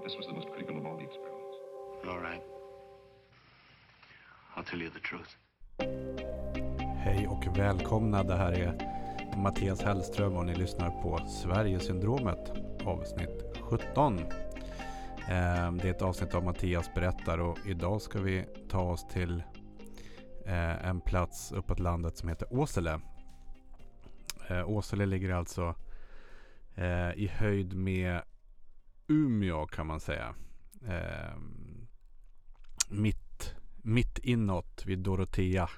But this was the most critical of all the experiments. All right. I'll tell you the truth. Hej och välkomna. Det här är Mattias Hellström och ni lyssnar på Sverigesyndromet avsnitt 17. Eh, Det är ett avsnitt av Mattias berättar och idag ska vi ta oss till eh, en plats uppåt landet som heter Åsele. Eh, Åsele ligger alltså eh, i höjd med Umeå kan man säga. Eh, mitt, mitt inåt vid Dorotea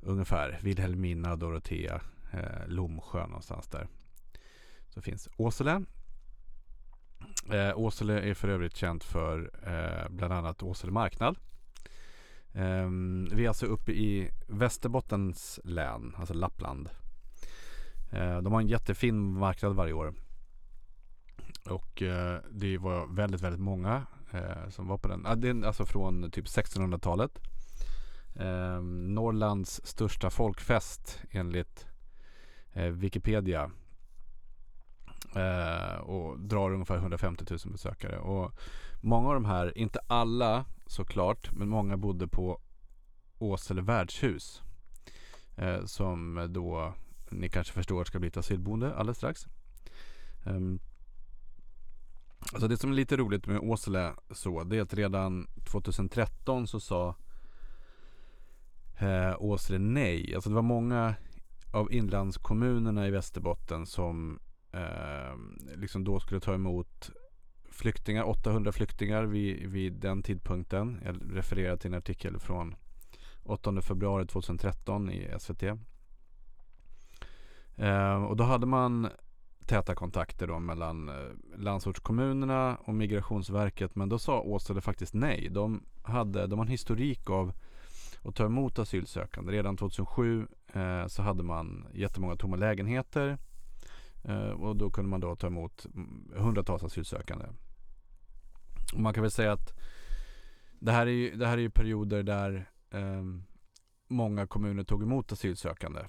ungefär. Vilhelmina, Dorotea, eh, Lomsjö någonstans där. Så finns Åsele. Eh, Åsele är för övrigt känt för eh, bland annat Åsele marknad. Eh, vi är alltså uppe i Västerbottens län, alltså Lappland. Eh, de har en jättefin marknad varje år. Och eh, det var väldigt, väldigt många eh, som var på den. Ah, det är alltså från typ 1600-talet. Eh, Norrlands största folkfest enligt eh, Wikipedia. Eh, och drar ungefär 150 000 besökare. Och många av de här, inte alla såklart, men många bodde på Åsele värdshus. Eh, som då ni kanske förstår ska bli ett asylboende alldeles strax. Ehm, Alltså det som är lite roligt med Åsele så, det är att redan 2013 så sa eh, Åsele nej. Alltså det var många av inlandskommunerna i Västerbotten som eh, liksom då skulle ta emot flyktingar, 800 flyktingar vid, vid den tidpunkten. Jag refererar till en artikel från 8 februari 2013 i SVT. Eh, och då hade man täta kontakter då mellan eh, landsortskommunerna och Migrationsverket. Men då sa Åsele faktiskt nej. De, hade, de har en historik av att ta emot asylsökande. Redan 2007 eh, så hade man jättemånga tomma lägenheter. Eh, och då kunde man då ta emot hundratals asylsökande. Och man kan väl säga att det här är ju, det här är ju perioder där eh, många kommuner tog emot asylsökande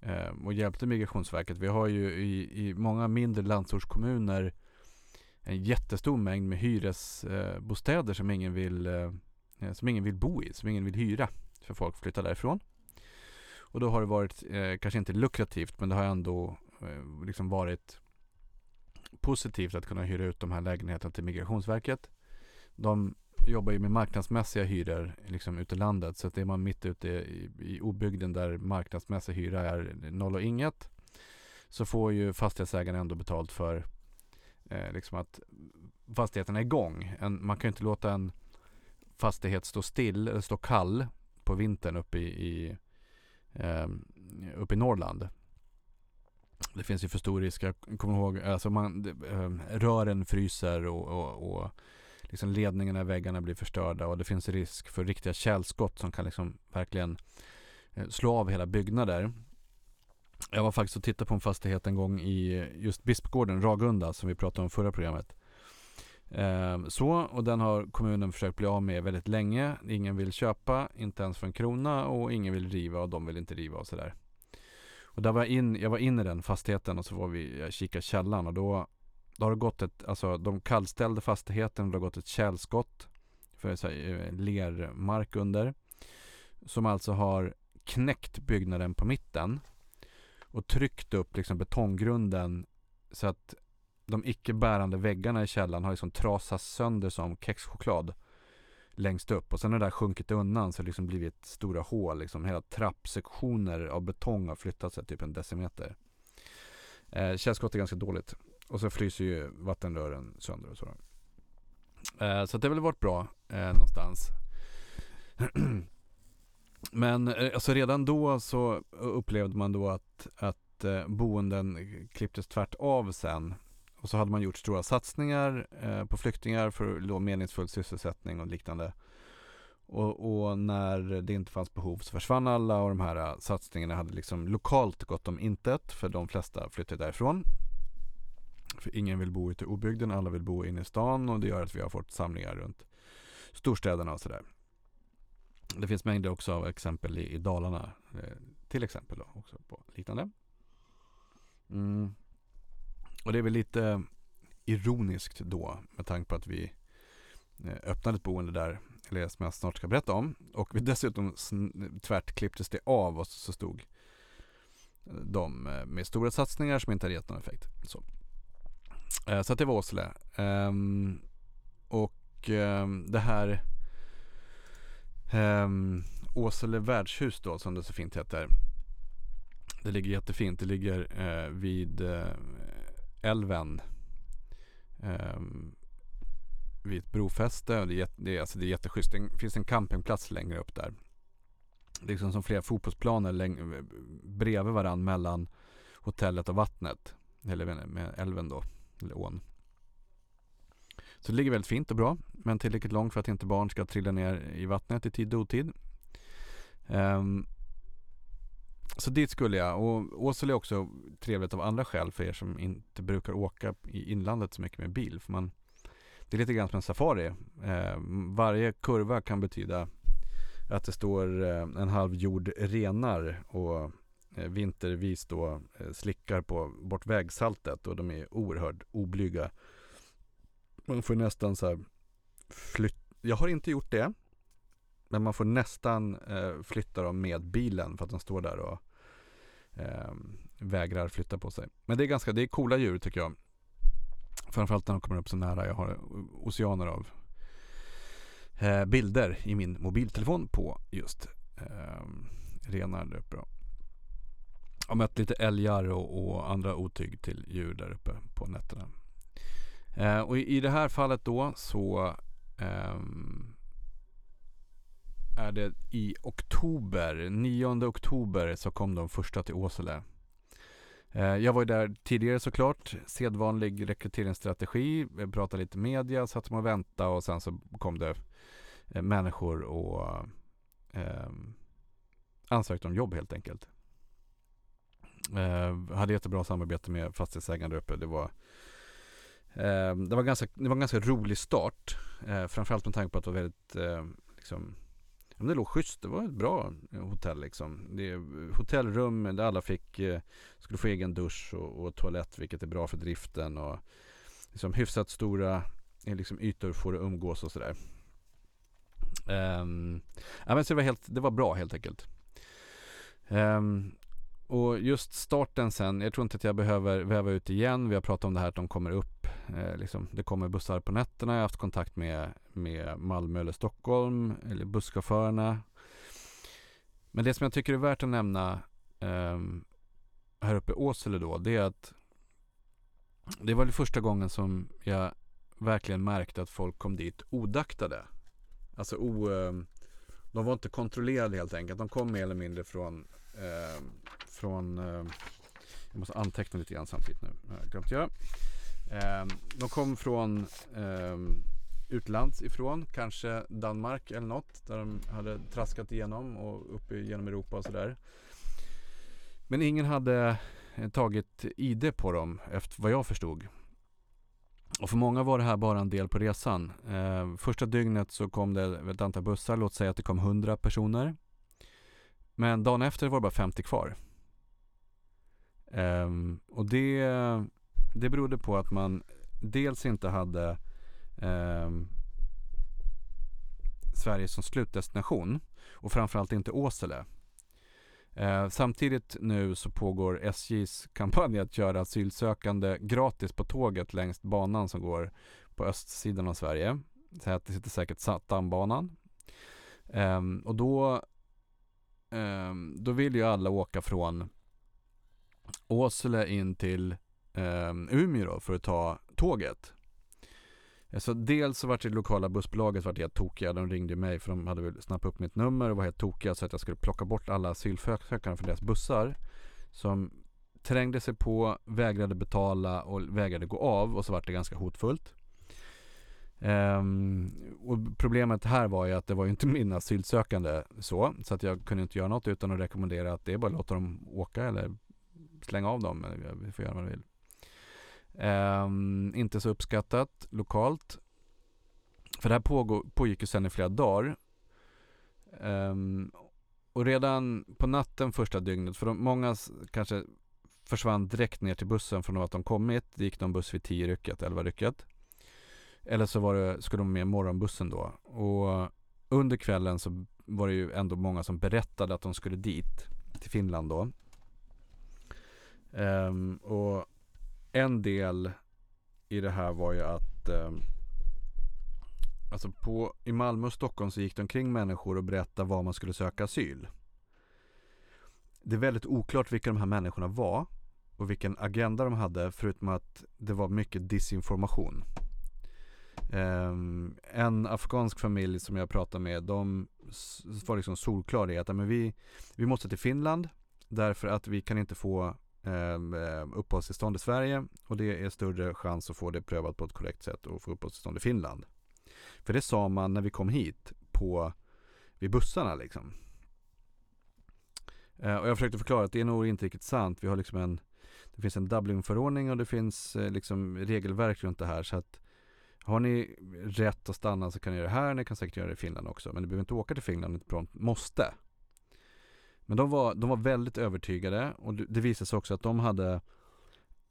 Ehm, och hjälpte Migrationsverket. Vi har ju i, i många mindre landsortskommuner en jättestor mängd med hyresbostäder som ingen vill eh, som ingen vill bo i, som ingen vill hyra för folk flyttar därifrån. Och då har det varit, eh, kanske inte lukrativt, men det har ändå eh, liksom varit positivt att kunna hyra ut de här lägenheterna till Migrationsverket. De jobbar ju med marknadsmässiga hyror liksom ute i landet. Så att är man mitt ute i, i obygden där marknadsmässig hyra är noll och inget så får ju fastighetsägaren ändå betalt för eh, liksom att fastigheten är igång. En, man kan ju inte låta en fastighet stå still eller stå kall på vintern uppe i, i, eh, uppe i Norrland. Det finns ju för stor risk. Jag kommer ihåg, alltså man, eh, rören fryser och, och, och liksom ledningarna i väggarna blir förstörda och det finns risk för riktiga källskott som kan liksom verkligen eh, slå av hela byggnader. Jag var faktiskt och tittade på en fastighet en gång i just Bispgården, Ragunda, som vi pratade om förra programmet. Ehm, så, och den har kommunen försökt bli av med väldigt länge. Ingen vill köpa, inte ens för en krona och ingen vill riva och de vill inte riva och sådär. Och där var jag in, jag var inne i den fastigheten och så var vi, jag kikade källan och då, då har det gått ett, alltså de kallställde fastigheten, det har gått ett källskott för så här, eh, lermark under. Som alltså har knäckt byggnaden på mitten och tryckt upp liksom betonggrunden så att de icke bärande väggarna i källaren har liksom trasats sönder som kexchoklad längst upp och sen har det där sjunkit undan så det liksom blivit stora hål. Liksom hela trappsektioner av betong har flyttat sig typ en decimeter. Eh, källskott är ganska dåligt och så fryser ju vattenrören sönder och så. Eh, så det har väl varit bra eh, någonstans. Men eh, alltså redan då så upplevde man då att, att eh, boenden klipptes tvärt av sen och så hade man gjort stora satsningar eh, på flyktingar för då meningsfull sysselsättning och liknande. Och, och, när det inte fanns behov så försvann alla och de här eh, satsningarna hade liksom lokalt gått om intet för de flesta flyttade därifrån. För ingen vill bo ute i obygden, alla vill bo inne i stan och det gör att vi har fått samlingar runt storstäderna och sådär. Det finns mängder också av exempel i, i Dalarna, eh, till exempel då, också på liknande. Mm. Och det är väl lite ironiskt då med tanke på att vi eh, öppnade ett boende där, eller som jag snart ska berätta om. Och vi dessutom tvärt klipptes det av och så stod de eh, med stora satsningar som inte hade gett någon effekt. Så, eh, Eh, så att det var Åsele. Um, och um, det här um, Åsele värdshus då som det så fint heter. Det ligger jättefint. Det ligger uh, vid eh, älven. vid ett brofäste. Det är, det, är, alltså det är jätteschysst. Det finns en campingplats längre upp där liksom som flera fotbollsplaner läng- bredvid varandra mellan hotellet och vattnet. Eller med älven då, eller ån. Så det ligger väldigt fint och bra, men tillräckligt långt för att inte barn ska trilla ner i vattnet i tid och otid. Um, så dit skulle jag. Och Åsele är också trevligt av andra skäl för er som inte brukar åka i inlandet så mycket med bil. För man, det är lite grann som en safari. Eh, varje kurva kan betyda att det står eh, en halv jord renar och Eh, vintervis då eh, slickar på bort vägsaltet och de är oerhört oblyga. Man får nästan så här flytta, jag har inte gjort det. Men man får nästan eh, flytta dem med bilen för att de står där och eh, vägrar flytta på sig. Men det är ganska, det är coola djur tycker jag. Framförallt när de kommer upp så nära. Jag har oceaner av eh, bilder i min mobiltelefon på just eh, renar där har mött lite älgar och, och, andra otyg till djur där uppe på nätterna. Eh, och i, i, det här fallet då så eh, är det i oktober, 9 oktober så kom de första till Åsele. Eh, jag var ju där tidigare såklart, sedvanlig rekryteringsstrategi, pratade lite media, satt och väntade och sen så kom det Eh, människor och eh, ansökte om jobb helt enkelt. Eh, hade jättebra samarbete med fastighetsägaren där uppe. Det var, eh, det var, ganska, det var en ganska rolig start. Eh, framförallt med tanke på att det var väldigt, eh, liksom, det låg schysst. Det var ett bra hotell liksom. Det hotellrum där alla fick, eh, skulle få egen dusch och, och toalett vilket är bra för driften. Och liksom hyfsat stora eh, liksom, ytor får att umgås och sådär. Um, ja, men så det, var helt, det var bra helt enkelt. Um, och just starten sen, jag tror inte att jag behöver väva ut igen. Vi har pratat om det här att de kommer upp. Eh, liksom, det kommer bussar på nätterna. Jag har haft kontakt med, med Malmö eller Stockholm, eller busschaufförerna. Men det som jag tycker är värt att nämna eh, här uppe i Åsele då, det är att det var det första gången som jag verkligen märkte att folk kom dit odaktade. Alltså o, Eh, de var inte kontrollerade helt enkelt. De kom mer eller mindre från, eh, från eh, jag måste anteckna lite grann samtidigt nu. Jag har glömt göra. Eh, de kom från eh, utlands ifrån, kanske Danmark eller något. Där de hade traskat igenom och upp genom Europa och sådär. Men ingen hade eh, tagit ID på dem efter vad jag förstod. Och för många var det här bara en del på resan. Eh, första dygnet så kom det ett antal bussar, låt säga att det kom 100 personer. Men dagen efter var det bara 50 kvar. Um, och det, det berodde på att man dels inte hade um, Sverige som slutdestination och framförallt inte Åsele. Uh, samtidigt nu så pågår SJs kampanj att göra asylsökande gratis på tåget längs banan som går på östsidan av Sverige. Så här, det sitter säkert Stambanan. Um, ehm, och då, Ehm, då vill ju alla åka från Åsele in till ehm, Umeå då för att ta tåget. Så dels så vart det lokala bussbolaget vart helt tokiga. De ringde mig för de hade väl snappat upp mitt nummer och var helt tokiga så att jag skulle plocka bort alla asylsökande från deras bussar. Som trängde sig på, vägrade betala och vägrade gå av och så vart det ganska hotfullt. Um, och problemet här var ju att det var ju inte min asylsökande så, så att jag kunde inte göra något utan att rekommendera att det är bara att låta dem åka eller slänga av dem. Eller vi får göra vad vi vill. Um, inte så uppskattat lokalt. För det här pågå, pågick ju sedan i flera dagar. Um, och redan på natten första dygnet, för de, många kanske försvann direkt ner till bussen från att de kommit. Det gick någon buss vid 10 rycket, 11 rycket. Eller så var det, skulle de med morgonbussen då. Och under kvällen så var det ju ändå många som berättade att de skulle dit, till Finland då. Um, och en del i det här var ju att um, Alltså på, i Malmö och Stockholm så gick det omkring människor och berättade var man skulle söka asyl. Det är väldigt oklart vilka de här människorna var och vilken agenda de hade förutom att det var mycket disinformation. Um, en afghansk familj som jag pratade med, de var liksom solklara i att men vi, vi måste till Finland därför att vi kan inte få um, uppehållstillstånd i Sverige och det är större chans att få det prövat på ett korrekt sätt och få uppehållstillstånd i Finland. För det sa man när vi kom hit på, vid bussarna liksom. Uh, och jag försökte förklara att det är nog inte riktigt sant. Vi har liksom en, det finns en Dublinförordning och det finns eh, liksom regelverk runt det här så att har ni rätt att stanna så kan ni göra det här, ni kan säkert göra det i Finland också. Men ni behöver inte åka till Finland, ni måste. Men de var, de var väldigt övertygade och det visade sig också att de hade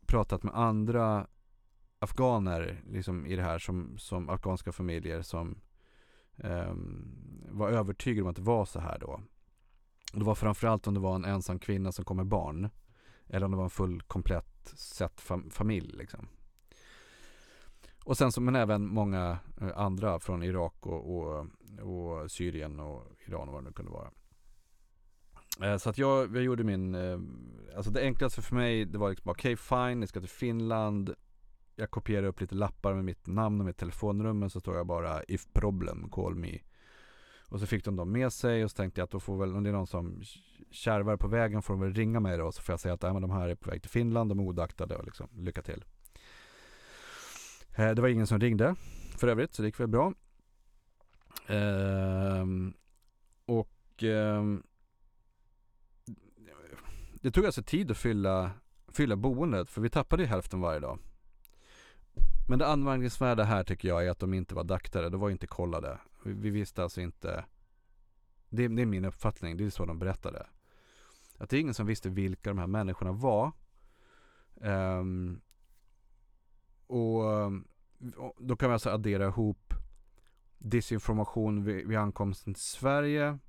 pratat med andra afghaner liksom i det här som, som afghanska familjer som eh, var övertygade om att det var så här då. Det var framförallt om det var en ensam kvinna som kom med barn. Eller om det var en full komplett sett fam familj liksom. Och sen så, men även många eh, andra från Irak och, och, och Syrien och Iran och vad det nu kunde vara. Eh, så att jag, jag gjorde min, eh, alltså det enklaste för mig det var liksom okej okay, fine, ni ska till Finland. Jag kopierade upp lite lappar med mitt namn och mitt telefonnummer så står jag bara if problem, call me. Och så fick de dem med sig och så tänkte jag att då får väl, om det är någon som kärvar på vägen får de väl ringa mig då så får jag säga att äh, men de här är på väg till Finland, de är odaktade och liksom lycka till. Eh, det var ingen som ringde för övrigt, så det gick väl bra. Ehm, och ehm, det tog alltså tid att fylla, fylla boendet, för vi tappade ju hälften varje dag. Men det anmärkningsvärda här tycker jag är att de inte var daktare, de var inte kollade. Vi, vi visste alltså inte, det, det, är min uppfattning, det är så de berättade. Att det är ingen som visste vilka de här människorna var. Um, och då kan vi alltså addera ihop disinformation vid, vid ankomsten till Sverige.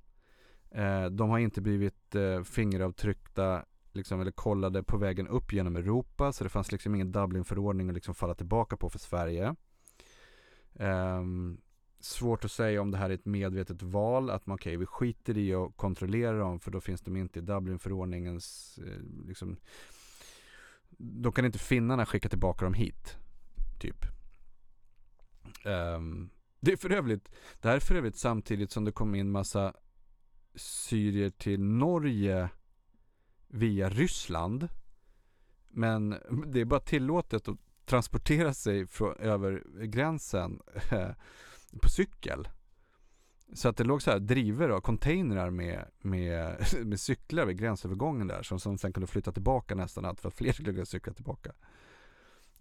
Eh, de har inte blivit eh, fingeravtryckta liksom, eller kollade på vägen upp genom Europa. Så det fanns liksom ingen Dublinförordning att liksom falla tillbaka på för Sverige. Eh, svårt att säga om det här är ett medvetet val. Att man, okej, okay, vi skiter i att kontrollera dem för då finns de inte i Dublinförordningens, eh, liksom, då kan inte finnarna skicka tillbaka dem hit. Typ. Um, det är för övrigt, det här är för övrigt samtidigt som det kom in massa syrier till Norge via Ryssland. Men det är bara tillåtet att transportera sig från, över gränsen eh, på cykel. Så att det låg så här driver och containrar med, med, med cyklar vid gränsövergången där som, som sen kunde flytta tillbaka nästan allt för att fler skulle kunna cykla tillbaka.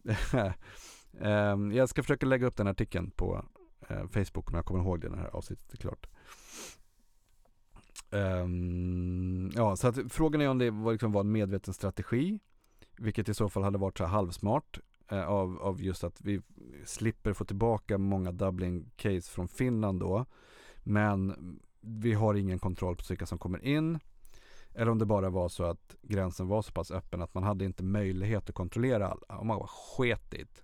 Ehm, jag ska försöka lägga upp den artikeln på eh, Facebook om jag kommer ihåg det när det här avsnittet är klart. Ehm, ja, så att frågan är om det var, liksom var en medveten strategi. Vilket i så fall hade varit så halvsmart. Eh, av, av just att vi slipper få tillbaka många Dublin-case från Finland då. Men vi har ingen kontroll på vilka som kommer in. Eller om det bara var så att gränsen var så pass öppen att man hade inte möjlighet att kontrollera alla. Om man var sketigt.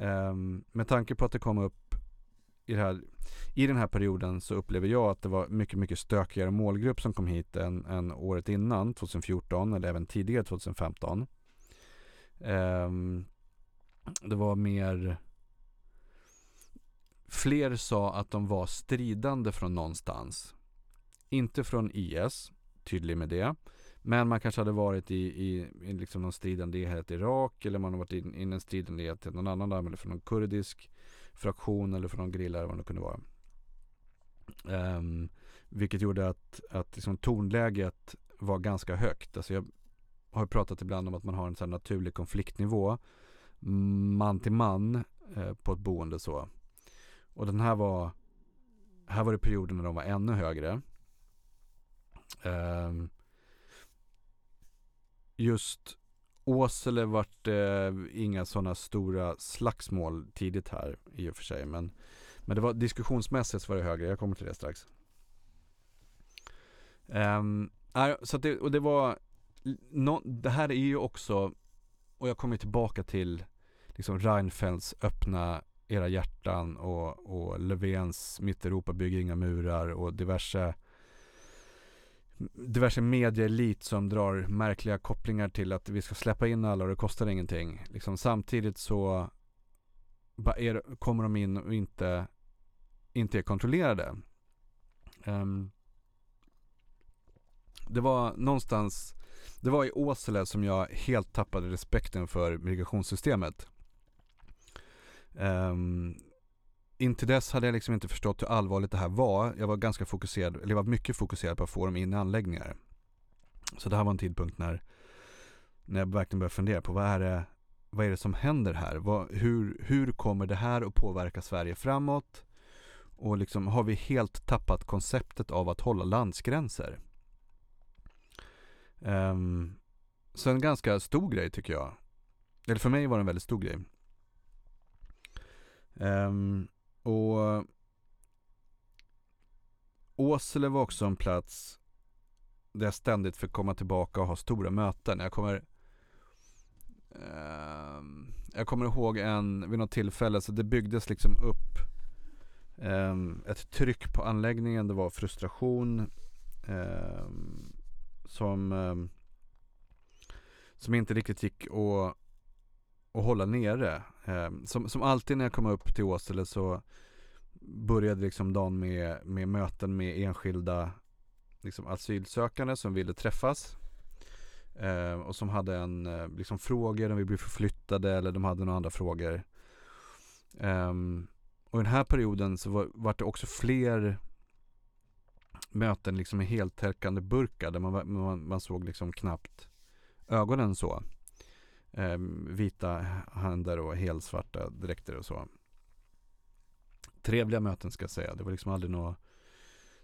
Um, med tanke på att det kom upp i, här, i den här perioden så upplever jag att det var mycket, mycket stökigare målgrupp som kom hit än, än året innan, 2014 eller även tidigare 2015. Um, ehm, det var mer Fler sa att de var stridande från någonstans. Inte från IS, tydlig med det. Men man kanske hade varit i, i, i liksom någon stridande enhet i Irak eller man har varit i, en stridande enhet till någon annan där, eller från någon kurdisk fraktion eller från någon grilla eller vad det kunde vara. Um, vilket gjorde att, att liksom tonläget var ganska högt. Alltså jag har pratat ibland om att man har en sån naturlig konfliktnivå man till man eh, på ett boende så. Och den här var här var det perioder när de var ännu högre. Um, just Åsele vart det inga sådana stora slagsmål tidigt här i och för sig. Men, men det var diskussionsmässigt så var det högre. Jag kommer till det strax. Um, så det, och det var, no, det här är ju också, och jag kommer tillbaka till liksom Reinfeldts öppna era hjärtan och, och Löfvens Mitt Europa bygger inga murar och diverse diverse medieelit som drar märkliga kopplingar till att vi ska släppa in alla och det kostar ingenting. Liksom samtidigt så är, kommer de in och inte, inte är kontrollerade. Um, det var någonstans, det var i Åsele som jag helt tappade respekten för migrationssystemet. Um, Intill dess hade jag liksom inte förstått hur allvarligt det här var. Jag var ganska fokuserad, eller jag var mycket fokuserad på att få dem in i anläggningar. Så det här var en tidpunkt när, när jag verkligen började fundera på vad är det, vad är det som händer här? Vad, hur, hur kommer det här att påverka Sverige framåt? Och liksom har vi helt tappat konceptet av att hålla landsgränser? Um, så en ganska stor grej tycker jag. Eller för mig var det en väldigt stor grej. Um, och Åsele var också en plats där jag ständigt fick komma tillbaka och ha stora möten. Jag kommer eh, Jag kommer ihåg en, vid något tillfälle, så det byggdes liksom upp eh, ett tryck på anläggningen. Det var frustration eh, som, ehm, som inte riktigt gick att, att hålla nere. Ehm, som, som alltid när jag kom upp till Åsele så började liksom dagen med, med möten med enskilda liksom asylsökande som ville träffas. Ehm, och som hade en, eh, liksom frågor, de vi blev förflyttade eller de hade några andra frågor. Ehm, och i den här perioden så var, var det också fler möten liksom med heltäckande burkar där man, man, man såg liksom knappt ögonen så. Eh, vita händer och helsvarta dräkter och så trevliga möten ska jag säga. Det var liksom aldrig något,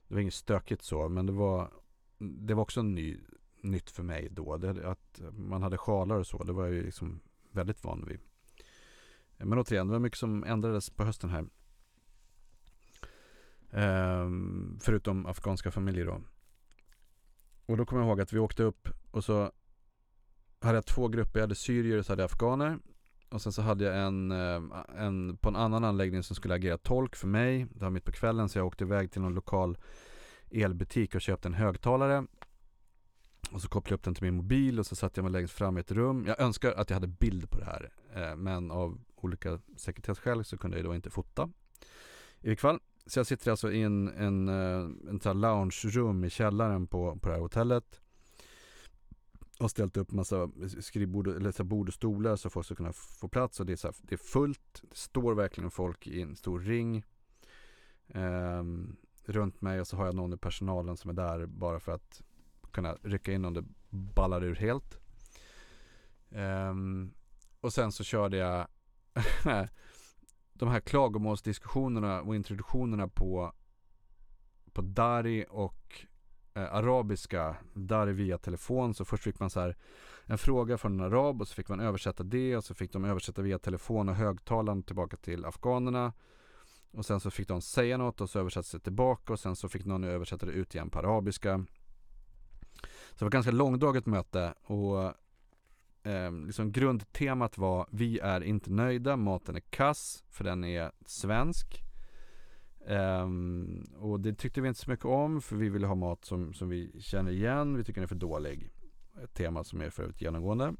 det var inget stökigt så, men det var, det var också ny, nytt för mig då. Det, att man hade sjalar och så, det var jag ju liksom väldigt van vid. Men återigen, det var mycket som ändrades på hösten här. Ehm, förutom afghanska familjer då. Och då kommer jag ihåg att vi åkte upp och så hade jag två grupper. Jag hade syrier och så hade jag afghaner. Och sen så hade jag en, eh, en på en annan anläggning som skulle agera tolk för mig. Det var mitt på kvällen så jag åkte iväg till någon lokal elbutik och köpte en högtalare. Och så kopplade jag upp den till min mobil och så satte jag mig längst fram i ett rum. Jag önskar att jag hade bild på det här. Eh, men av olika sekretesskäl så kunde jag då inte fota. I vilket fall. Så jag sitter alltså i en, en, eh, en, en lounge-rum i källaren på, på det här hotellet har ställt upp massa skrivbord, eller så bord och stolar så folk ska kunna få plats och det är, så här, det är fullt. Det står verkligen folk i en stor ring eh, runt mig och så har jag någon i personalen som är där bara för att kunna rycka in om det ballar ur helt. Eh, och sen så körde jag de här klagomålsdiskussionerna och introduktionerna på, på Dari och eh, arabiska där via telefon. Så först fick man så här en fråga från en arab och så fick man översätta det och så fick de översätta via telefon och högtalaren tillbaka till afghanerna. Och sen så fick de säga något och så översattes det tillbaka och sen så fick någon översätta det ut igen på arabiska. Så det var ett ganska långdraget möte och eh, liksom grundtemat var vi är inte nöjda, maten är kass för den är svensk. Um, och det tyckte vi inte så mycket om för vi ville ha mat som, som vi känner igen. Vi tycker den är för dålig. Ett tema som är för övrigt genomgående.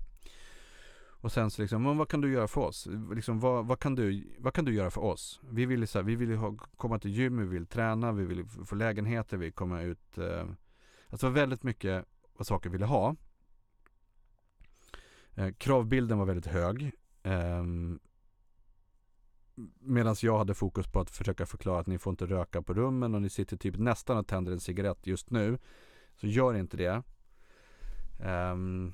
Och sen så liksom, men vad kan du göra för oss? Liksom, vad, vad, kan, du, vad kan du göra för oss? Vi vill, så här, vi vill ha, komma till gym, vi vill träna, vi vill få lägenheter, vi vill komma ut. Eh, alltså väldigt mycket vad saker vi ville ha. Eh, kravbilden var väldigt hög. Eh, Medan jag hade fokus på att försöka förklara att ni får inte röka på rummen och ni sitter typ nästan och tänder en cigarett just nu. Så gör inte det. Um,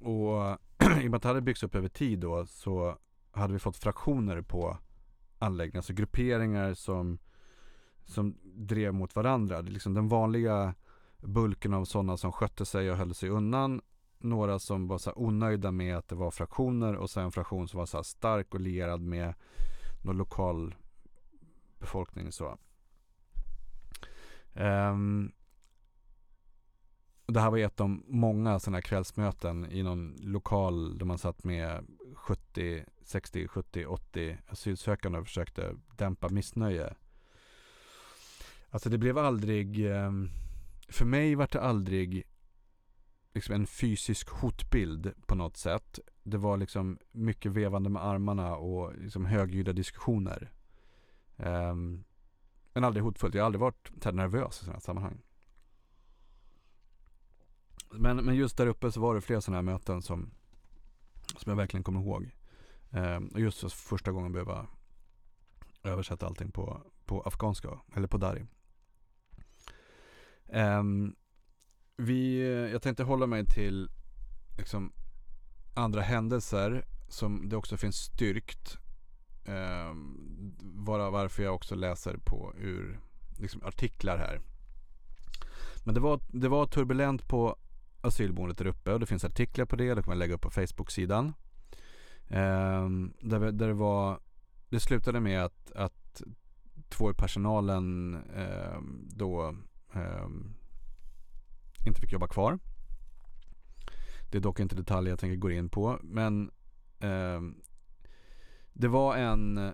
och i och med att det hade byggts upp över tid då så hade vi fått fraktioner på anläggningen. Alltså grupperingar som, som drev mot varandra. Liksom den vanliga bulken av sådana som skötte sig och höll sig undan. Några som var så här onöjda med att det var fraktioner och sen en fraktion som var så här stark och lierad med någon lokal befolkning. Så. Um, det här var ett av många sådana här kvällsmöten i någon lokal där man satt med 70, 60, 70, 80 asylsökande och försökte dämpa missnöje. Alltså det blev aldrig, ehm, för mig var det aldrig liksom en fysisk hotbild på något sätt. Det var liksom mycket vevande med armarna och liksom högljudda diskussioner. Um, men aldrig hotfullt. Jag har aldrig varit så nervös i sådana här sammanhang. Men, men just där uppe så var det flera sådana här möten som, som jag verkligen kommer ihåg. Um, och just för första gången behöva översätta allting på, på afghanska, eller på dari. Um, vi, eh, jag tänkte hålla mig till liksom, andra händelser som det också finns styrkt. Eh, vara varför jag också läser på ur liksom, artiklar här. Men det var, det var turbulent på asylboendet där uppe och det finns artiklar på det. Det kommer jag lägga upp på Facebook-sidan. Eh, där, där det var Det slutade med att, att två i personalen eh, då ehm, inte fick jobba kvar. Det är dock inte detaljer jag tänker gå in på. Men eh, det var en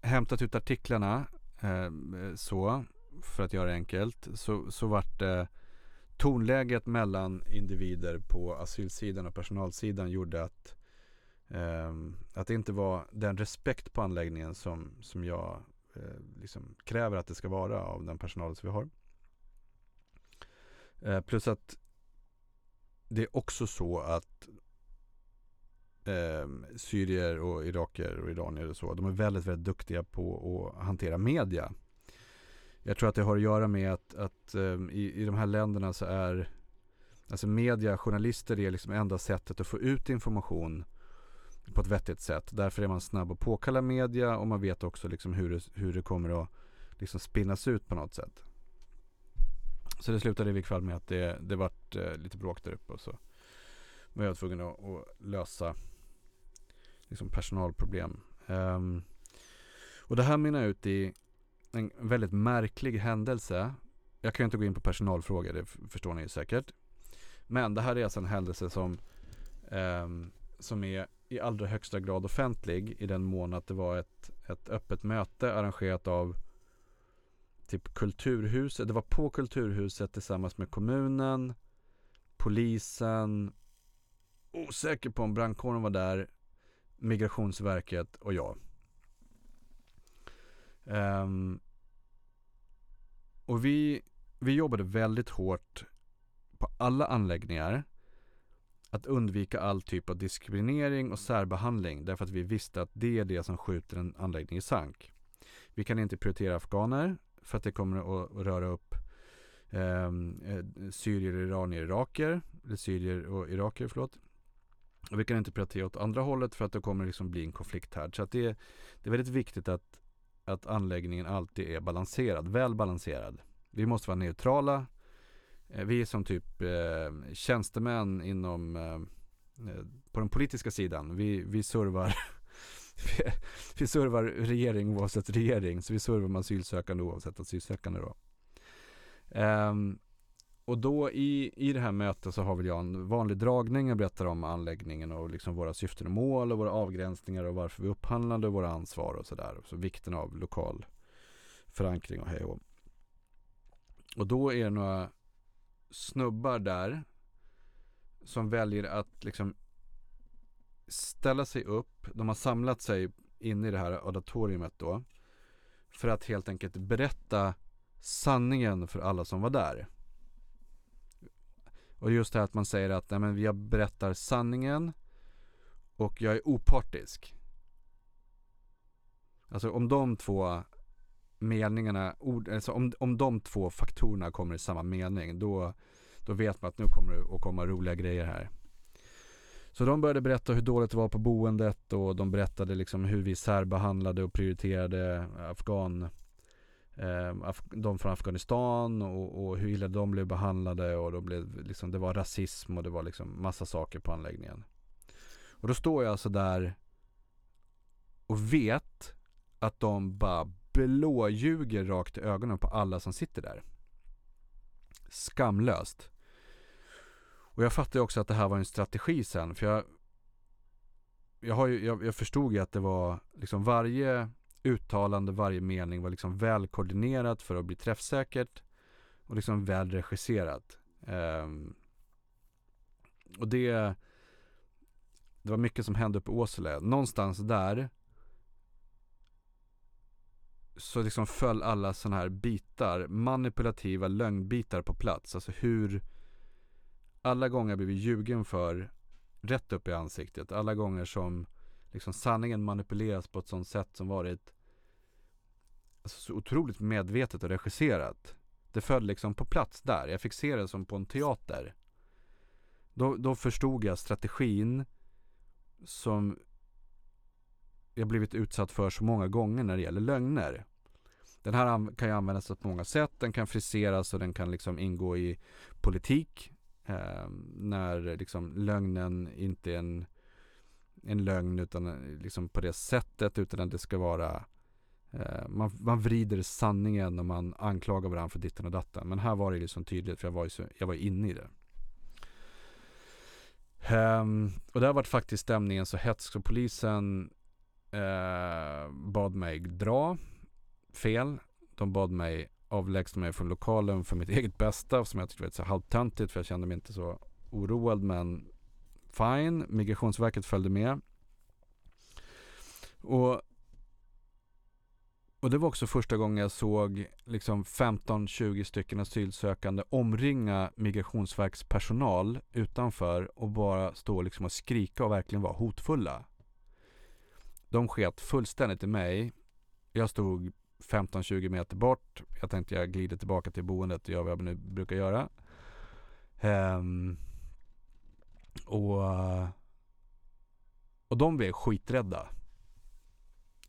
hämtat ut artiklarna eh, så för att göra det enkelt så, så vart det tonläget mellan individer på asylsidan och personalsidan gjorde att eh, att det inte var den respekt på anläggningen som, som jag eh, liksom kräver att det ska vara av den personal som vi har. Eh, plus att det är också så att eh, syrier och iraker och iranier och så, de är väldigt, väldigt duktiga på att hantera media. Jag tror att det har att göra med att, att eh, i, i de här länderna så är Alltså media, journalister är liksom enda sättet att få ut information på ett vettigt sätt. Därför är man snabb att påkalla media och man vet också liksom hur, det, hur det kommer att liksom spinnas ut på något sätt. Så det slutade i vilket fall med att det, det vart eh, lite bråk där uppe och så var jag tvungen att, att lösa liksom personalproblem. Um, och det här mynnar ut i en väldigt märklig händelse. Jag kan ju inte gå in på personalfrågor, det förstår ni ju säkert. Men det här är alltså en händelse som, um, som är i allra högsta grad offentlig i den mån att det var ett, ett öppet möte arrangerat av typ Kulturhuset. Det var på Kulturhuset tillsammans med kommunen, polisen, osäker på om brandkåren var där, Migrationsverket och jag. Um, och vi, vi jobbade väldigt hårt på alla anläggningar att undvika all typ av diskriminering och särbehandling därför att vi visste att det är det som skjuter en anläggning i sank. Vi kan inte prioritera afghaner för att det kommer att röra upp ehm, eh, syrier, iranier, iraker. Eller syrier och iraker, förlåt. Och vi kan inte prata åt andra hållet för att det kommer liksom bli en konflikt här. Så att det, det är väldigt viktigt att, att anläggningen alltid är balanserad, väl balanserad. Vi måste vara neutrala. Eh, vi är som typ eh, tjänstemän inom eh, eh på den politiska sidan. Vi, vi servar vi servar regering oavsett regering. Så vi servar med asylsökande oavsett asylsökande då. Um, och då i, i det här mötet så har väl jag en vanlig dragning. Jag berättar om anläggningen och liksom våra syften och mål och våra avgränsningar och varför vi upphandlade och våra ansvar och sådär. Så vikten av lokal förankring och hej och. och då är det några snubbar där som väljer att liksom ställa sig upp. De har samlat sig inne i det här auditoriumet då. För att helt enkelt berätta sanningen för alla som var där. Och just det här att man säger att nej, men jag berättar sanningen och jag är opartisk. Alltså om de två meningarna, ord, alltså om, om de två faktorerna kommer i samma mening då, då vet man att nu kommer det att komma roliga grejer här. Så de började berätta hur dåligt det var på boendet och de berättade liksom hur vi särbehandlade och prioriterade afghan eh, de från Afghanistan och, och, hur illa de blev behandlade och de blev, liksom, det var rasism och det var liksom massa saker på anläggningen. Och då står jag alltså där och vet att de bara blåljuger rakt i ögonen på alla som sitter där. Skamlöst. Och jag fattade ju också att det här var en strategi sen. För jag, jag, har ju, jag, jag förstod ju att det var liksom varje uttalande, varje mening var liksom väl koordinerat för att bli träffsäkert och liksom väl regisserat. Um, och det, det var mycket som hände uppe i Åsele. Någonstans där så liksom föll alla sådana här bitar, manipulativa lögnbitar på plats. Alltså hur alla gånger jag blivit ljugen för rätt upp i ansiktet. Alla gånger som liksom sanningen manipuleras på ett sånt sätt som varit alltså, så otroligt medvetet och regisserat. Det föll liksom på plats där. Jag fick se det som på en teater. Då, då förstod jag strategin som jag blivit utsatt för så många gånger när det gäller lögner. Den här kan ju användas på många sätt. Den kan friseras och den kan liksom ingå i politik. Eh, när liksom lögnen inte är en, en lögn utan eh, liksom på det sättet utan att det ska vara eh, man, man vrider sanningen och man anklagar varandra för ditten och datten. Men här var det liksom tydligt för jag var ju så, jag var inne i det. Um, och där var faktiskt stämningen så hetsk så polisen uh, bad mig dra fel. De bad mig avlägsna mig från lokalen för mitt eget bästa som jag tyckte var lite halvtöntigt för jag kände mig inte så oroad men fine. Migrationsverket följde med. Och, och det var också första gången jag såg liksom 15-20 stycken asylsökande omringa migrationsverkspersonal utanför och bara stå liksom och skrika och verkligen vara hotfulla. De sket fullständigt i mig. Jag stod 15-20 meter bort. Jag tänkte jag glider tillbaka till boendet och gör vad jag nu brukar göra. Um, och, och de blev skiträdda.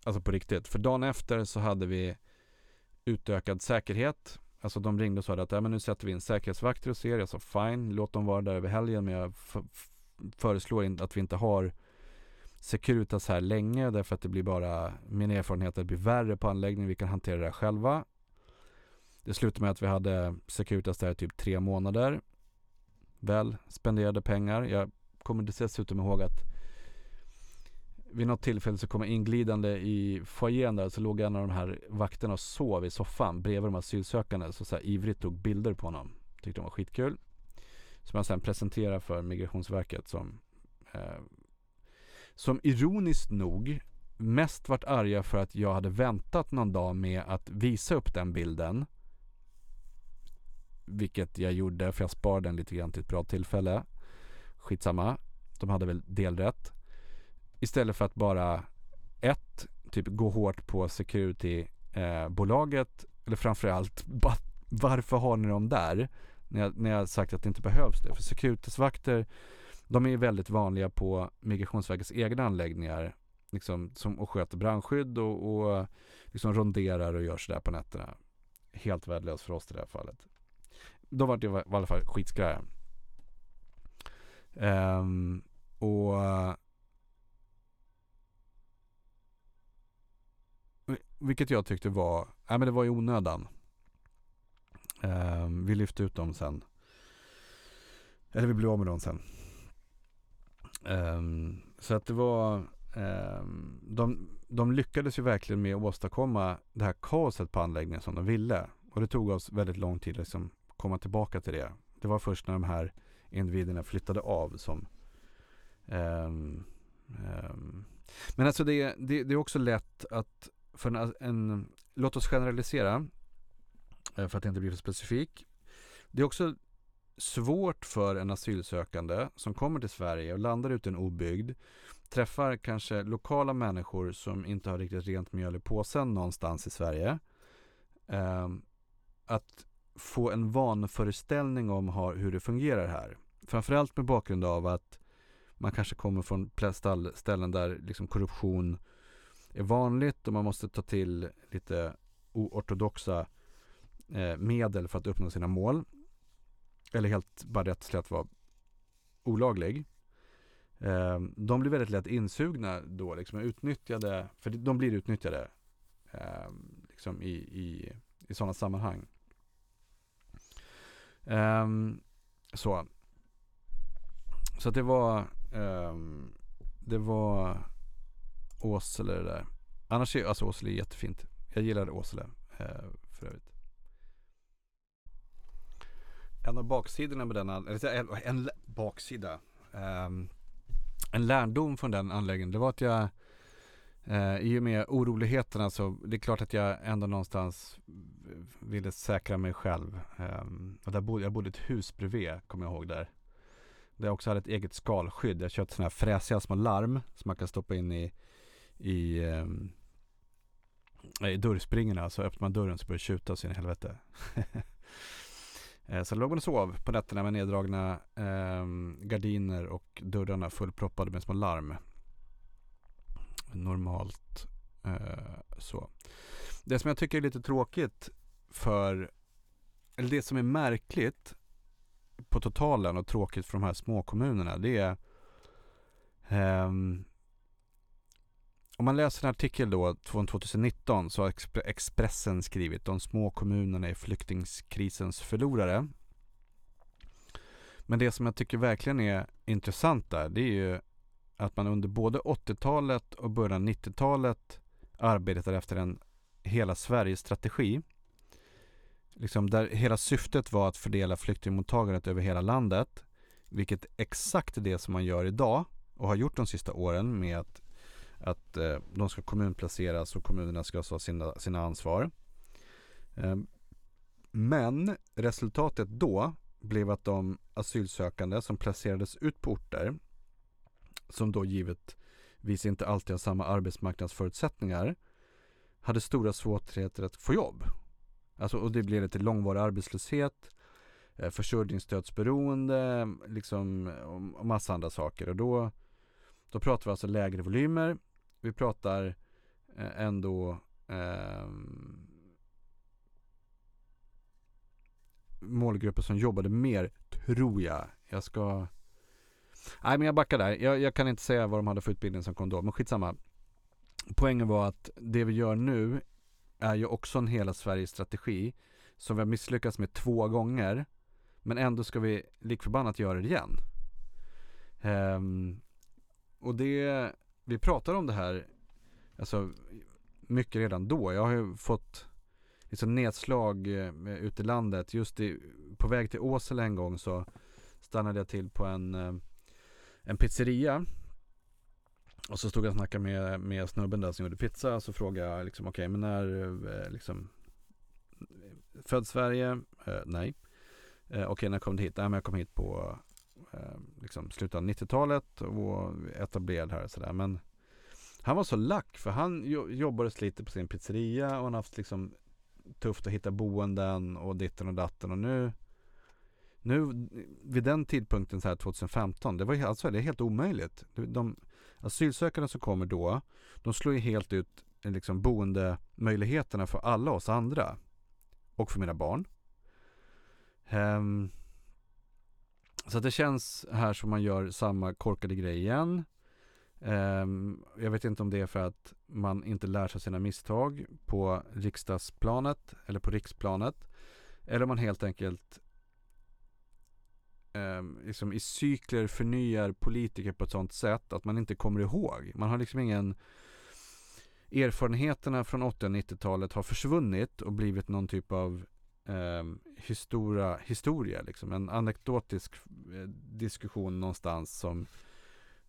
Alltså på riktigt. För dagen efter så hade vi utökad säkerhet. Alltså de ringde och sa att ja, men nu sätter vi in säkerhetsvakter hos er. Jag sa fine, låt dem vara där över helgen. Men jag föreslår att vi inte har Securitas här länge därför att det blir bara, min erfarenhet är att det blir värre på anläggningen. Vi kan hantera det här själva. Det slutade med att vi hade Securitas där i typ tre månader. Väl spenderade pengar. Jag kommer dessutom ihåg att vid något tillfälle så kom jag inglidande i foajén där så låg en av de här vakterna och sov i soffan bredvid de asylsökande så, så här ivrigt tog bilder på honom. Tyckte de var skitkul. Som jag sen presenterade för Migrationsverket som eh, som ironiskt nog mest vart arga för att jag hade väntat någon dag med att visa upp den bilden. Vilket jag gjorde för jag sparade den lite grann till ett bra tillfälle. Skitsamma. De hade väl delrätt. Istället för att bara ett, typ gå hårt på security-bolaget. Eh, eller framförallt, varför har ni dem där? När jag, när jag sagt att det inte behövs det. För Securitasvakter de är väldigt vanliga på Migrationsverkets egna anläggningar. Liksom, som, och sköter brandskydd och, och liksom ronderar och gör sådär på nätterna. Helt värdelöst för oss i det här fallet. Då var det i alla fall skitskraja. Um, ehm, och Vilket jag tyckte var, nej men det var i onödan. Um, vi lyfte ut dem sen. Eller vi blev av med dem sen. Um, så att det var, um, de, de lyckades ju verkligen med att åstadkomma det här kaoset på anläggningen som de ville. Och det tog oss väldigt lång tid att liksom komma tillbaka till det. Det var först när de här individerna flyttade av som um, Men alltså det, det, det, är också lätt att för en, en, låt oss generalisera eh, för att inte bli för specifik. Det är också svårt för en asylsökande som kommer till Sverige och landar ute i en obygd träffar kanske lokala människor som inte har riktigt rent mjöl i påsen någonstans i Sverige. Eh, att få en vanföreställning om hur det fungerar här. Framförallt med bakgrund av att man kanske kommer från ställen där liksom korruption är vanligt och man måste ta till lite oortodoxa eh, medel för att uppnå sina mål. Eller helt bara rätt och slätt var olaglig. Eh, de blir väldigt lätt insugna då, liksom utnyttjade, för de blir utnyttjade eh, liksom i, i, i sådana sammanhang. Ehm, så. Så att det var ehm, Det var Åsele det där. Annars är alltså Åsele jättefint. Jag gillar Åsele eh, för övrigt. En av baksidorna med den, eller en, en baksida. Um, en lärdom från den anläggningen, det var att jag Eh, I och med oroligheterna så det är klart att jag ändå någonstans ville säkra mig själv. Um, och där bodde, jag bodde i ett hus bredvid, kommer jag ihåg där. Där jag också hade ett eget skalskydd. Jag köpte sådana här fräsiga små larm som man kan stoppa in i, i, um, i dörrspringorna. Så öppnar man dörren så börjar det tjuta så in i helvete. Eh, så låg man och sov på nätterna med neddragna eh, gardiner och dörrarna fullproppade med små larm normalt eh, så. Det som jag tycker är lite tråkigt för, eller det som är märkligt på totalen och tråkigt för de här små kommunerna det är eh, om man läser en artikel då från 2019 så har Expressen skrivit de små kommunerna är flyktingkrisens förlorare. Men det som jag tycker verkligen är intressant där det är ju att man under både 80-talet och början av 90-talet arbetar efter en hela Sverige-strategi. Liksom där hela syftet var att fördela flyktingmottagandet över hela landet. Vilket exakt är det som man gör idag och har gjort de sista åren med att, att eh, de ska kommunplaceras och kommunerna ska ha sina, sina ansvar. Eh, men resultatet då blev att de asylsökande som placerades ut på orter som då givetvis inte alltid har samma arbetsmarknadsförutsättningar, hade stora svårigheter att få jobb. Alltså, och det blev till långvarig arbetslöshet, eh, försörjningsstödsberoende, liksom, och massa andra saker. Och då, då pratar vi alltså lägre volymer. Vi pratar eh, ändå eh, målgrupper som jobbade mer, tror jag. Jag ska Nej men jag backar där. Jag, jag, kan inte säga vad de hade för utbildning som kom då, men skitsamma. Poängen var att det vi gör nu är ju också en hela Sveriges strategi som vi har misslyckats med två gånger. Men ändå ska vi likförbannat göra det igen. Um, och det, vi pratade om det här, alltså mycket redan då. Jag har ju fått liksom nedslag eh, ute i landet. Just i, på väg till Åsele en gång så stannade jag till på en eh, en pizzeria. Och så stod jag och snackade med, med snubben där som gjorde pizza. Så frågade jag liksom, okej okay, men när eh, liksom Född Sverige? Eh, nej. Eh, okej, okay, när kom du hit? Nej, men jag kom hit på eh, liksom slutet av 90-talet och etablerad här och sådär. Men han var så lack för han jobbade och sliter på sin pizzeria och han har haft liksom tufft att hitta boenden och ditten och datten och nu nu, vid den tidpunkten så här 2015, det var alltså det är helt omöjligt. De asylsökande som kommer då, de slår ju helt ut eh, liksom boendemöjligheterna för alla oss andra. Och för mina barn. Um, så det känns här som man gör samma korkade grej igen. Um, jag vet inte om det är för att man inte lär sig sina misstag på riksdagsplanet eller på riksplanet. Eller om man helt enkelt eh, liksom i cykler förnyar politiker på ett sånt sätt att man inte kommer ihåg. Man har liksom ingen Erfarenheterna från 80 och 90-talet har försvunnit och blivit någon typ av eh, historia, historia liksom. En anekdotisk eh, diskussion någonstans som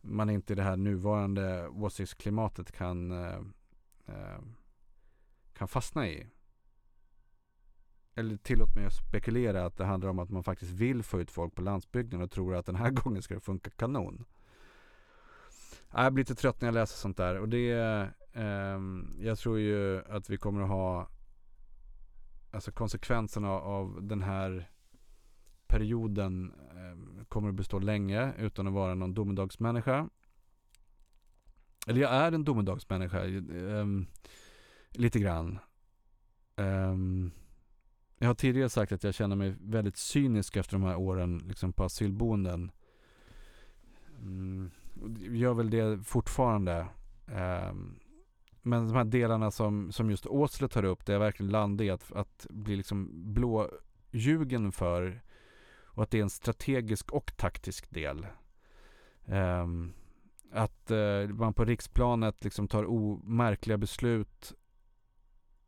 man inte i det här nuvarande åsiktsklimatet kan, eh, eh kan fastna i eller tillåt mig att spekulera att det handlar om att man faktiskt vill få ut folk på landsbygden och tror att den här gången ska det funka kanon. Jag blir lite trött när jag läser sånt där och det eh, Jag tror ju att vi kommer att ha Alltså konsekvenserna av den här perioden eh, kommer att bestå länge utan att vara någon domedagsmänniska. Eller jag är en domedagsmänniska eh, lite grann. Eh, jag har tidigare sagt att jag känner mig väldigt cynisk efter de här åren liksom på asylboenden. Mm, gör väl det fortfarande. Um, men de här delarna som, som just Åsle tar upp, det jag verkligen landar i att, att bli liksom blåljugen för och att det är en strategisk och taktisk del. Um, att uh, man på riksplanet liksom tar omärkliga beslut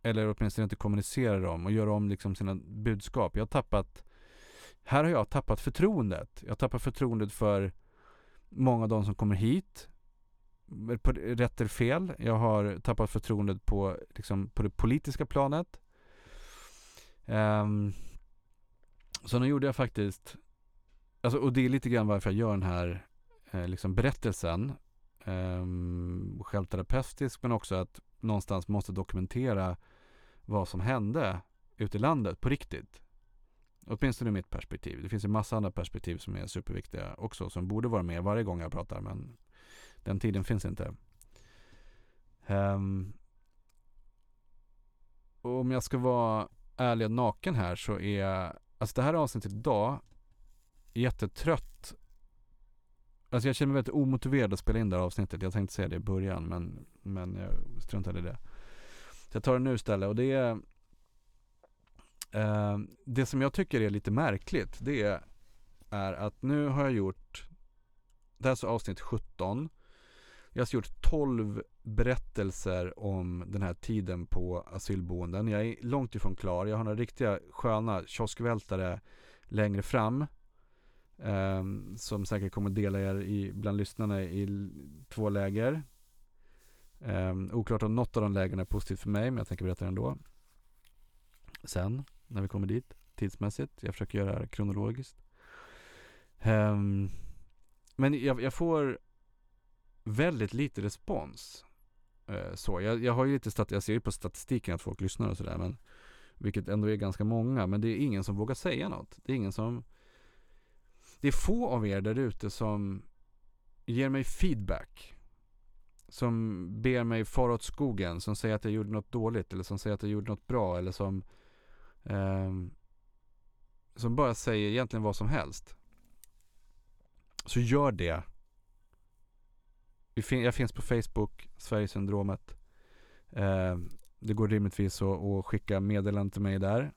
eller åtminstone inte kommunicerar dem och gör om liksom sina budskap. Jag har tappat, här har jag tappat förtroendet. Jag har tappat förtroendet för många av de som kommer hit. Eh, på rätt eller fel. Jag har tappat förtroendet på, liksom, på det politiska planet. Um, så nu gjorde jag faktiskt, alltså, och det är lite grann varför jag gör den här eh, liksom berättelsen. Um, självterapeutisk men också att någonstans måste dokumentera vad som hände ute i landet på riktigt. Åtminstone ur mitt perspektiv. Det finns en massa andra perspektiv som är superviktiga också som borde vara med varje gång jag pratar men den tiden finns inte. Um, och om jag ska vara ärlig och naken här så är alltså det här avsnittet idag jättetrött. Alltså jag känner mig väldigt omotiverad att spela in det här avsnittet. Jag tänkte säga det i början men, men jag struntade i det. Så jag tar det nu istället och det är eh, Det som jag tycker är lite märkligt det är att nu har jag gjort Det här är så avsnitt 17 jag har alltså gjort 12 berättelser om den här tiden på asylboenden. Jag är långt ifrån klar. Jag har några riktiga sköna kioskvältare längre fram. Eh, som säkert kommer dela er i, bland lyssnarna i två läger. Eh, oklart om något av de lägena är positivt för mig, men jag tänker berätta det ändå. Sen, när vi kommer dit, tidsmässigt. Jag försöker göra det här kronologiskt. Eh, men jag, jag, får väldigt lite respons. Eh, så. Jag, jag, har ju lite stat jag ser ju på statistiken att folk lyssnar och sådär, men vilket ändå är ganska många. Men det är ingen som vågar säga något. Det är ingen som... Det är få av er där ute som ger mig feedback som ber mig fara åt skogen, som säger att jag gjorde något dåligt eller som säger att jag gjorde något bra eller som eh, som bara säger egentligen vad som helst. Så gör det. Jag finns på Facebook, Sverigesyndromet. Eh, det går rimligtvis att, att skicka meddelanden till mig där.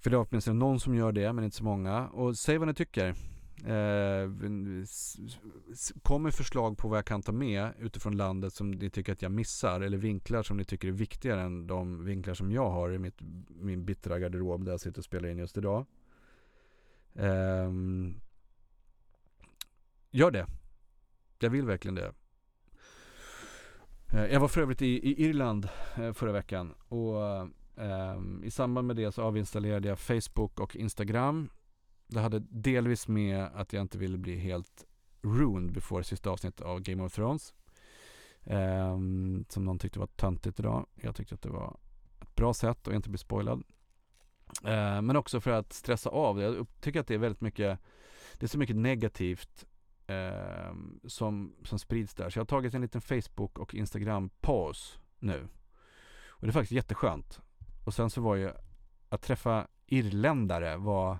För det är åtminstone någon som gör det, men inte så många. Och säg vad ni tycker. Eh, kom med förslag på vad jag kan ta med utifrån landet som ni tycker att jag missar eller vinklar som ni tycker är viktigare än de vinklar som jag har i mitt, min bittra garderob där jag sitter och spelar in just idag. Eh, gör det. Jag vill verkligen det. Eh, jag var för övrigt i, i Irland eh, förra veckan och ehm, i samband med det så avinstallerade jag Facebook och Instagram det hade delvis med att jag inte ville bli helt ruined before sista avsnittet av Game of Thrones. Um, som någon tyckte var töntigt idag. Jag tyckte att det var ett bra sätt att inte bli spoilad. Uh, men också för att stressa av. Jag tycker att det är väldigt mycket, det är så mycket negativt eh, som, som sprids där. Så jag har tagit en liten Facebook och Instagram-paus nu. Och det är faktiskt jätteskönt. Och sen så var ju att träffa irländare var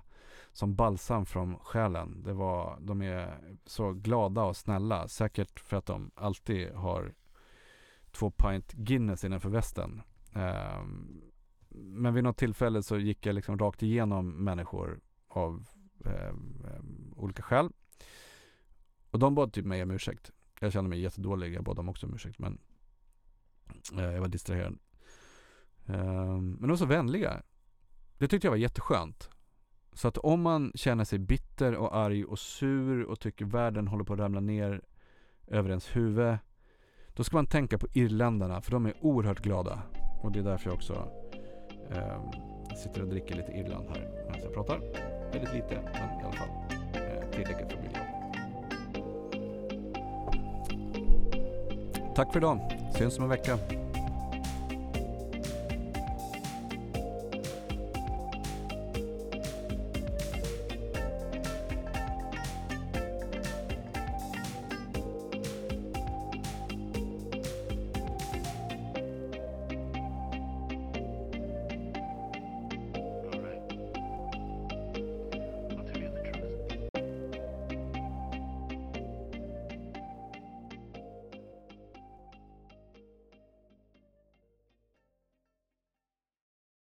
som balsam från själen. Det var, de är så glada och snälla. Säkert för att de alltid har två pint Guinness innanför västen. Um, men vid något tillfälle så gick jag liksom rakt igenom människor av um, olika skäl. Och de bad typ mig om ursäkt. Jag kände mig jättedålig. Jag bad dem också om ursäkt men eh, jag var distraherad. Eh, men de var så vänliga. Det tyckte jag var jätteskönt. Så att om man känner sig bitter och arg och sur och tycker världen håller på att ramla ner över ens huvud. Då ska man tänka på irländarna för de är oerhört glada. Och det är därför jag också eh, sitter och dricker lite Irland här medan jag pratar. Väldigt lite, men i alla fall eh, tillräckligt för mig. Tack för idag. Syns om en vecka.